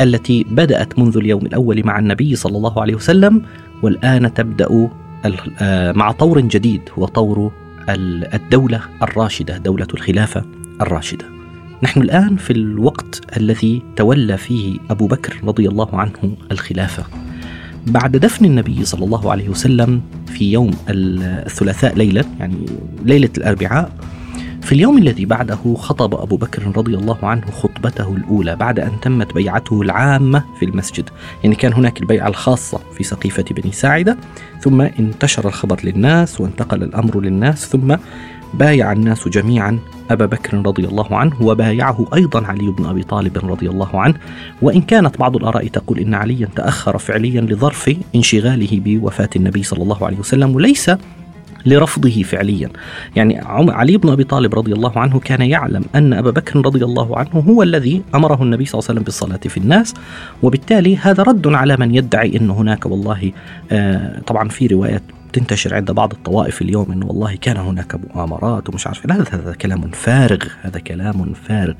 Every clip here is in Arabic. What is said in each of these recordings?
التي بدأت منذ اليوم الأول مع النبي صلى الله عليه وسلم والآن تبدأ آه، مع طور جديد هو طور الدولة الراشدة، دولة الخلافة الراشدة. نحن الآن في الوقت الذي تولى فيه أبو بكر رضي الله عنه الخلافة. بعد دفن النبي صلى الله عليه وسلم في يوم الثلاثاء ليلة يعني ليلة الأربعاء في اليوم الذي بعده خطب أبو بكر رضي الله عنه خطبته الأولى بعد أن تمت بيعته العامة في المسجد. يعني كان هناك البيعة الخاصة في سقيفة بني ساعدة ثم انتشر الخبر للناس وانتقل الأمر للناس ثم بايع الناس جميعا أبا بكر رضي الله عنه وبايعه أيضا علي بن أبي طالب رضي الله عنه. وإن كانت بعض الآراء تقول إن عليا تأخر فعليا لظرف انشغاله بوفاة النبي صلى الله عليه وسلم وليس لرفضه فعليا. يعني علي بن أبي طالب رضي الله عنه كان يعلم أن أبا بكر رضي الله عنه هو الذي أمره النبي صلى الله عليه وسلم بالصلاة في الناس وبالتالي هذا رد على من يدعي أنه هناك والله آه طبعا في روايات تنتشر عند بعض الطوائف اليوم انه والله كان هناك مؤامرات ومش عارف هذا هذا كلام فارغ هذا كلام فارغ.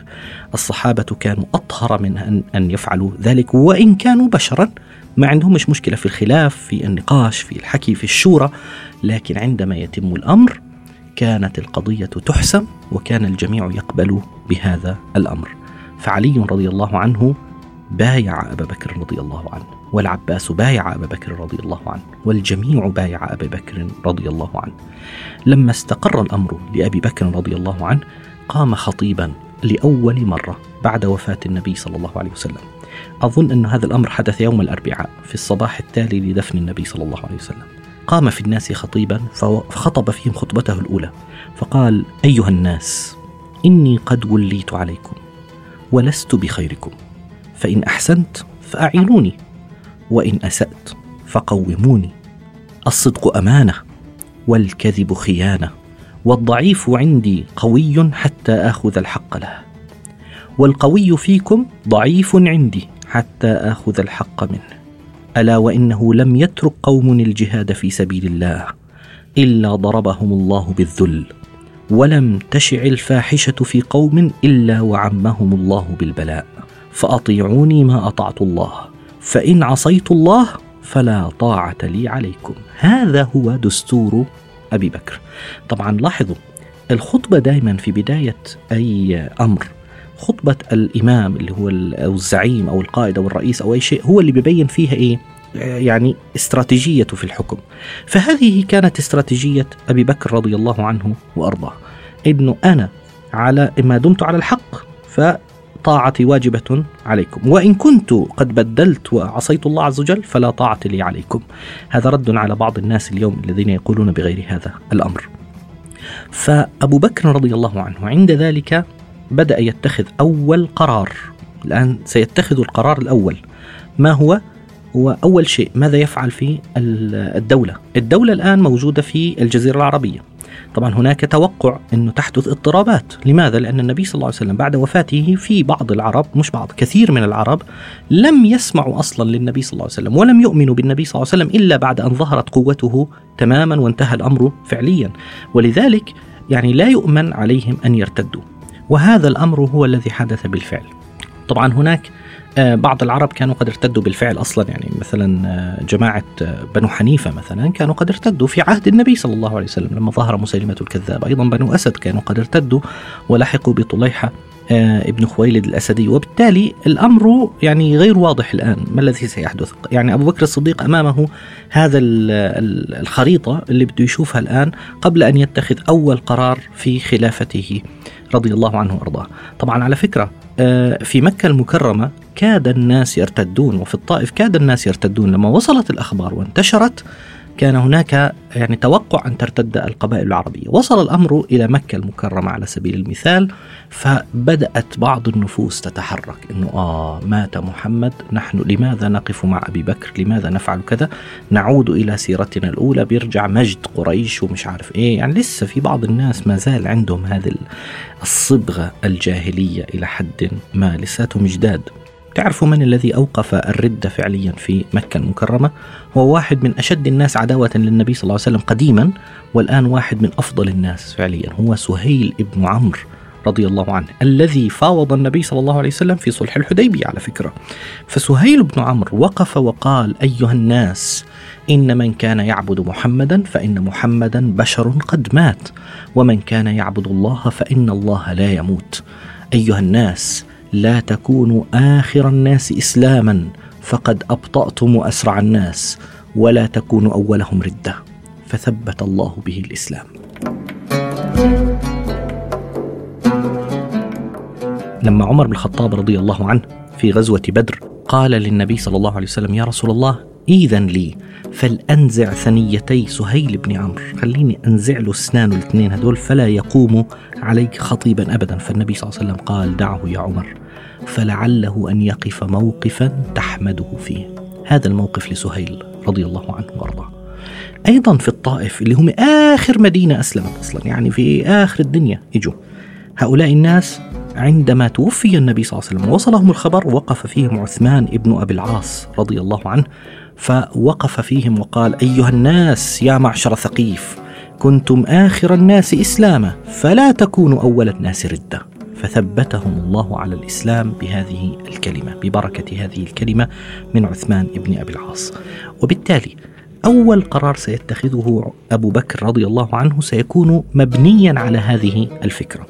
الصحابة كانوا أطهر من ان أن يفعلوا ذلك وإن كانوا بشرا ما عندهمش مشكلة في الخلاف في النقاش في الحكي في الشورى لكن عندما يتم الأمر كانت القضية تحسم وكان الجميع يقبل بهذا الأمر. فعلي رضي الله عنه بايع أبا بكر رضي الله عنه والعباس بايع أبا بكر رضي الله عنه والجميع بايع أبا بكر رضي الله عنه. لما استقر الأمر لأبي بكر رضي الله عنه قام خطيبا لأول مرة بعد وفاة النبي صلى الله عليه وسلم. أظن أن هذا الأمر حدث يوم الأربعاء في الصباح التالي لدفن النبي صلى الله عليه وسلم. قام في الناس خطيبا فخطب فيهم خطبته الأولى فقال أيها الناس إني قد وليت عليكم ولست بخيركم فإن أحسنت فأعينوني وإن أسأت فقوموني. الصدق أمانة والكذب خيانة والضعيف عندي قوي حتى آخذ الحق له والقوي فيكم ضعيف عندي حتى آخذ الحق منه. ألا وإنه لم يترك قوم الجهاد في سبيل الله إلا ضربهم الله بالذل. ولم تشع الفاحشة في قوم إلا وعمهم الله بالبلاء. فأطيعوني ما أطعت الله. فإن عصيت الله فلا طاعة لي عليكم. هذا هو دستور أبي بكر. طبعا لاحظوا الخطبة دائما في بداية أي أمر خطبة الإمام اللي هو أو الزعيم أو القائد أو الرئيس أو أي شيء هو اللي بيبين فيها إيه؟ يعني استراتيجيته في الحكم. فهذه كانت استراتيجية أبي بكر رضي الله عنه وأرضاه. إنه أنا على ما دمت على الحق فطاعتي واجبة عليكم. وإن كنت قد بدلت وعصيت الله عز وجل فلا طاعة لي عليكم. هذا رد على بعض الناس اليوم الذين يقولون بغير هذا الأمر. فأبو بكر رضي الله عنه عند ذلك بدأ يتخذ أول قرار. الآن سيتخذ القرار الأول. ما هو؟ هو أول شيء ماذا يفعل في الدولة؟ الدولة الآن موجودة في الجزيرة العربية. طبعا هناك توقع أنه تحدث اضطرابات. لماذا؟ لأن النبي صلى الله عليه وسلم بعد وفاته في بعض العرب مش بعض كثير من العرب لم يسمعوا أصلا للنبي صلى الله عليه وسلم ولم يؤمنوا بالنبي صلى الله عليه وسلم إلا بعد أن ظهرت قوته تماما وانتهى الأمر فعليا. ولذلك يعني لا يؤمن عليهم أن يرتدوا. وهذا الأمر هو الذي حدث بالفعل. طبعا هناك آه، بعض العرب كانوا قد ارتدوا بالفعل أصلا يعني مثلا آه، جماعة آه، بنو حنيفة مثلا كانوا قد ارتدوا في عهد النبي صلى الله عليه وسلم لما ظهر مسيلمه الكذاب، أيضا بنو أسد كانوا قد ارتدوا ولحقوا بطليحة ابن خويلد الأسدي. وبالتالي الأمر يعني غير واضح الآن. ما الذي سيحدث؟ يعني أبو بكر الصديق أمامه هذا الخريطة اللي بده يشوفها الآن قبل أن يتخذ أول قرار في خلافته. رضي الله عنه وأرضاه. طبعا على فكرة آه، في مكة المكرمة كاد الناس يرتدون وفي الطائف كاد الناس يرتدون لما وصلت الأخبار وانتشرت كان هناك يعني توقع أن ترتد القبائل العربية. وصل الأمر إلى مكة المكرمة على سبيل المثال فبدأت بعض النفوس تتحرك. أنه آه مات محمد نحن لماذا نقف مع أبي بكر؟ لماذا نفعل كذا؟ نعود إلى سيرتنا الأولى بيرجع مجد قريش ومش عارف إيه. يعني لسه في بعض الناس ما زال عندهم هذه الصبغة الجاهلية إلى حد ما لساتهم جداد. تعرفوا من الذي أوقف الردة فعليا في مكة المكرمة؟ هو واحد من أشد الناس عداوة للنبي صلى الله عليه وسلم قديما والآن واحد من أفضل الناس فعليا هو سهيل ابن عمرو رضي الله عنه الذي فاوض النبي صلى الله عليه وسلم في صلح الحديبية على فكرة. فسهيل بن عمرو وقف وقال أيها الناس إن من كان يعبد محمدا فإن محمدا بشر قد مات ومن كان يعبد الله فإن الله لا يموت. أيها الناس لا تكونوا آخر الناس إسلاما فقد أبطأتم أسرع الناس ولا تكونوا أولهم ردة فثبت الله به الإسلام. لما عمر بن الخطاب رضي الله عنه في غزوة بدر قال للنبي صلى الله عليه وسلم يا رسول الله إذن لي فلأنزع ثنيتي سهيل بن عمرو. خليني أنزع له أسنانه الاثنين هدول فلا يقوم عليك خطيبا أبدا. فالنبي صلى الله عليه وسلم قال دعه يا عمر. فلعله أن يقف موقفا تحمده فيه. هذا الموقف لسهيل رضي الله عنه وأرضاه. أيضا في الطائف اللي هم آخر مدينة أسلمت أصلا يعني في آخر الدنيا اجوا هؤلاء الناس عندما توفي النبي صلى الله عليه وسلم وصلهم الخبر وقف فيهم عثمان ابن أبي العاص رضي الله عنه. فوقف فيهم وقال أيها الناس يا معشر ثقيف كنتم آخر الناس إسلاما فلا تكونوا أول الناس ردة. فثبتهم الله على الإسلام بهذه الكلمة ببركة هذه الكلمة من عثمان بن أبي العاص. وبالتالي أول قرار سيتخذه أبو بكر رضي الله عنه سيكون مبنيا على هذه الفكرة.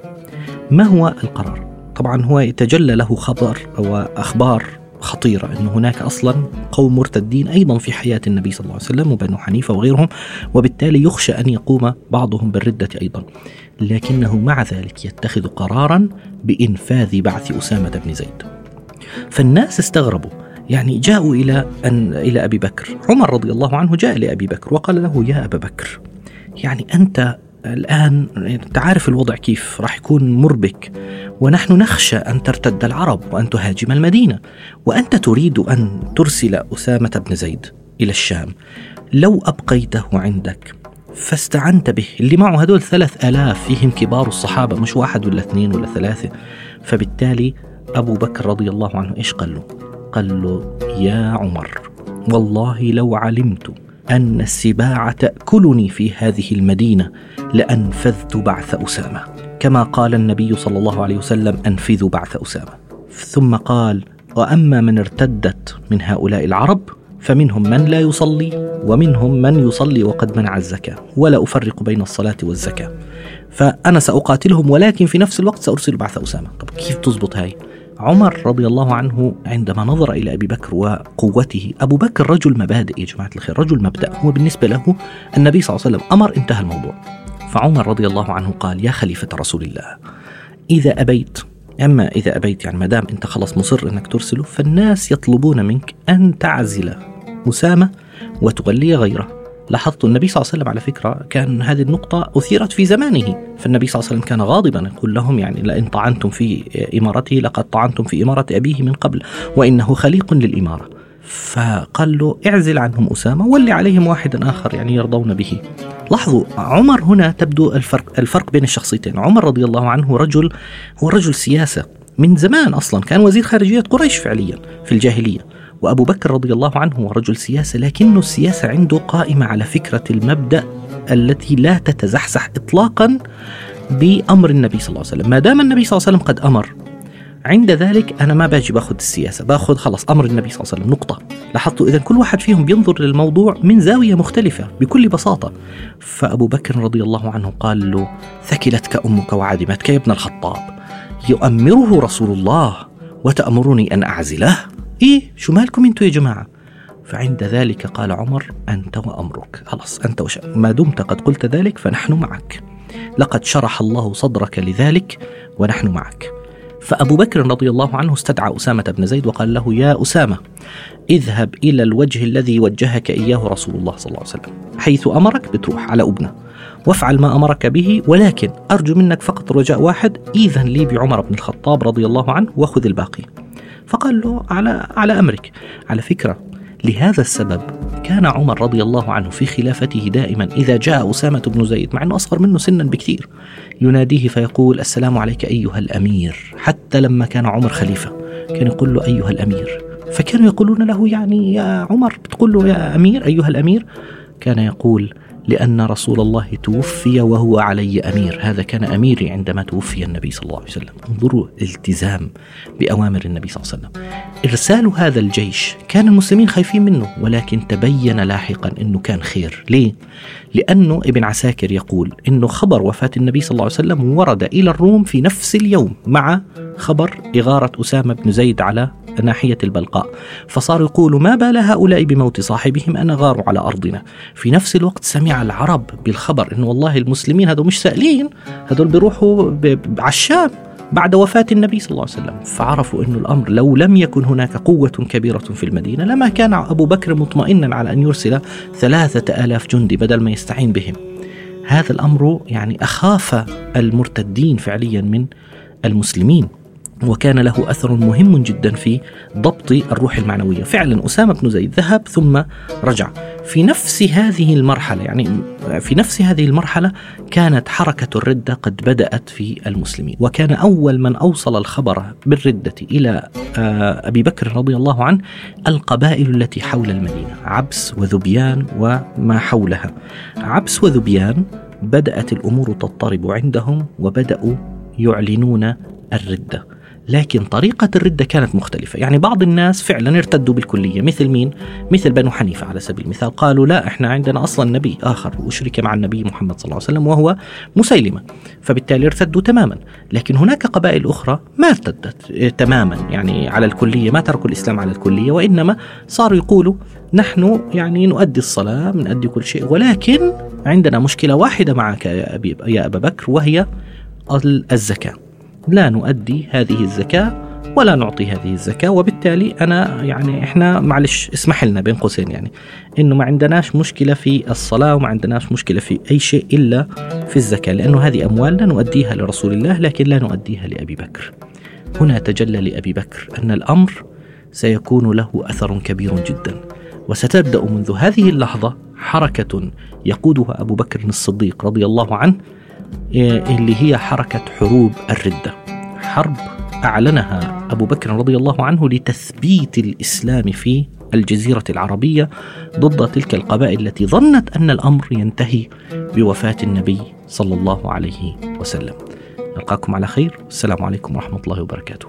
ما هو القرار؟ طبعا هو يتجلى له خبر واخبار خطيرة أن هناك أصلا قوم مرتدين أيضا في حياة النبي صلى الله عليه وسلم وبنو حنيفة وغيرهم وبالتالي يخشى أن يقوم بعضهم بالردة أيضا. لكنه مع ذلك يتخذ قرارا بإنفاذ بعث أسامة بن زيد. فالناس استغربوا. يعني جاءوا إلى أن إلى أبي بكر. عمر رضي الله عنه جاء لأبي بكر وقال له يا أبا بكر يعني أنت الآن أنت عارف الوضع كيف راح يكون مربك. ونحن نخشى أن ترتد العرب وأن تهاجم المدينة. وأنت تريد أن ترسل أسامة بن زيد إلى الشام. لو أبقيته عندك فاستعنت به. اللي معه هدول ثلاث آلاف فيهم كبار الصحابة مش واحد ولا اثنين ولا ثلاثة. فبالتالي أبو بكر رضي الله عنه إيش قال له؟ قال له يا عمر والله لو علمت أن السباع تأكلني في هذه المدينة لأنفذت بعث أسامة. كما قال النبي صلى الله عليه وسلم أنفذوا بعث أسامة. ثم قال وأما من ارتدت من هؤلاء العرب فمنهم من لا يصلي ومنهم من يصلي وقد منع الزكاة ولا أفرق بين الصلاة والزكاة. فأنا سأقاتلهم ولكن في نفس الوقت سأرسل بعث أسامة. طب كيف تزبط هاي؟ عمر رضي الله عنه عندما نظر إلى أبي بكر وقوته أبو بكر رجل مبادئ يا جماعة الخير رجل مبدأ. هو بالنسبة له النبي صلى الله عليه وسلم أمر انتهى الموضوع. فعمر رضي الله عنه قال يا خليفة رسول الله إذا أبيت أما إذا أبيت يعني ما دام أنت خلص مصر أنك ترسله فالناس يطلبون منك أن تعزل أسامة وتولي غيره. لاحظت النبي صلى الله عليه وسلم على فكرة كان هذه النقطة أثيرت في زمانه. فالنبي صلى الله عليه وسلم كان غاضبا يقول لهم يعني لئن طعنتم في إمارته لقد طعنتم في إمارة أبيه من قبل وإنه خليق للإمارة. فقال له اعزل عنهم أسامة ولي عليهم واحدا آخر يعني يرضون به. لاحظوا عمر هنا تبدو الفرق, الفرق بين الشخصيتين. عمر رضي الله عنه رجل هو رجل سياسة من زمان أصلا كان وزير خارجية قريش فعليا في الجاهلية. وأبو بكر رضي الله عنه هو رجل سياسة لكن السياسة عنده قائمة على فكرة المبدأ التي لا تتزحزح إطلاقا بأمر النبي صلى الله عليه وسلم. ما دام النبي صلى الله عليه وسلم قد أمر عند ذلك أنا ما باجي باخذ السياسة باخذ خلص أمر النبي صلى الله عليه وسلم نقطة. لاحظتوا إذا كل واحد فيهم بينظر للموضوع من زاوية مختلفة بكل بساطة. فأبو بكر رضي الله عنه قال له ثكلتك أمك وعدمتك يا ابن الخطاب يؤمره رسول الله وتأمرني أن أعزله؟ إيه شو مالكم أنتوا يا جماعة؟ فعند ذلك قال عمر أنت وأمرك. خلاص أنت وش ما دمت قد قلت ذلك فنحن معك. لقد شرح الله صدرك لذلك ونحن معك. فأبو بكر رضي الله عنه استدعى أسامة بن زيد وقال له يا أسامة اذهب إلى الوجه الذي وجهك إياه رسول الله صلى الله عليه وسلم حيث أمرك بتروح على أبنى وافعل ما أمرك به ولكن أرجو منك فقط رجاء واحد إذن لي بعمر بن الخطاب رضي الله عنه وخذ الباقي. فقال له على على أمرك. على فكرة لهذا السبب كان عمر رضي الله عنه في خلافته دائما إذا جاء أسامة بن زيد مع أنه أصغر منه سنا بكثير يناديه فيقول السلام عليك أيها الأمير. حتى لما كان عمر خليفة كان يقول له أيها الأمير. فكانوا يقولون له يعني يا عمر بتقول له يا أمير أيها الأمير؟ كان يقول لأن رسول الله توفي وهو علي أمير. هذا كان أميري عندما توفي النبي صلى الله عليه وسلم. انظروا الالتزام بأوامر النبي صلى الله عليه وسلم. إرسال هذا الجيش كان المسلمين خايفين منه ولكن تبين لاحقا أنه كان خير. ليه؟ لأنه ابن عساكر يقول أنه خبر وفاة النبي صلى الله عليه وسلم ورد إلى الروم في نفس اليوم مع خبر إغارة أسامة بن زيد على ناحية البلقاء فصاروا يقولوا ما بال هؤلاء بموت صاحبهم أن غاروا على أرضنا. في نفس الوقت سمع العرب بالخبر أن والله المسلمين هذول مش سائلين هذول بيروحوا على الشام بعد وفاة النبي صلى الله عليه وسلم. فعرفوا أن الأمر لو لم يكن هناك قوة كبيرة في المدينة لما كان أبو بكر مطمئنا على أن يرسل ثلاثة آلاف جندي بدل ما يستعين بهم. هذا الأمر يعني أخاف المرتدين فعليا من المسلمين. وكان له أثر مهم جدا في ضبط الروح المعنوية، فعلا أسامة بن زيد ذهب ثم رجع. في نفس هذه المرحلة يعني في نفس هذه المرحلة كانت حركة الردة قد بدأت في المسلمين، وكان أول من أوصل الخبر بالردة إلى آه، أبي بكر رضي الله عنه القبائل التي حول المدينة، عبس وذبيان وما حولها. عبس وذبيان بدأت الأمور تضطرب عندهم وبدأوا يعلنون الردة لكن طريقة الردة كانت مختلفة. يعني بعض الناس فعلا ارتدوا بالكلية. مثل مين؟ مثل بنو حنيفة على سبيل المثال. قالوا لا إحنا عندنا أصلا نبي آخر وأشرك مع النبي محمد صلى الله عليه وسلم وهو مسيلمة. فبالتالي ارتدوا تماما. لكن هناك قبائل أخرى ما ارتدت تماما. يعني على الكلية ما تركوا الإسلام على الكلية وإنما صاروا يقولوا نحن يعني نؤدي الصلاة نؤدي كل شيء. ولكن عندنا مشكلة واحدة معك يا, أبي يا أبا بكر وهي الزكاة. لا نؤدي هذه الزكاة ولا نعطي هذه الزكاة وبالتالي أنا يعني إحنا معلش اسمح لنا بين قوسين يعني إنه ما عندناش مشكلة في الصلاة وما عندناش مشكلة في أي شيء إلا في الزكاة لأنه هذه أموالنا نؤديها لرسول الله لكن لا نؤديها لأبي بكر. هنا تجلى لأبي بكر أن الأمر سيكون له أثر كبير جدا وستبدأ منذ هذه اللحظة حركة يقودها أبو بكر الصديق رضي الله عنه اللي هي حركة حروب الردة. حرب أعلنها أبو بكر رضي الله عنه لتثبيت الإسلام في الجزيرة العربية ضد تلك القبائل التي ظنت أن الأمر ينتهي بوفاة النبي صلى الله عليه وسلم. نلقاكم على خير. السلام عليكم ورحمة الله وبركاته.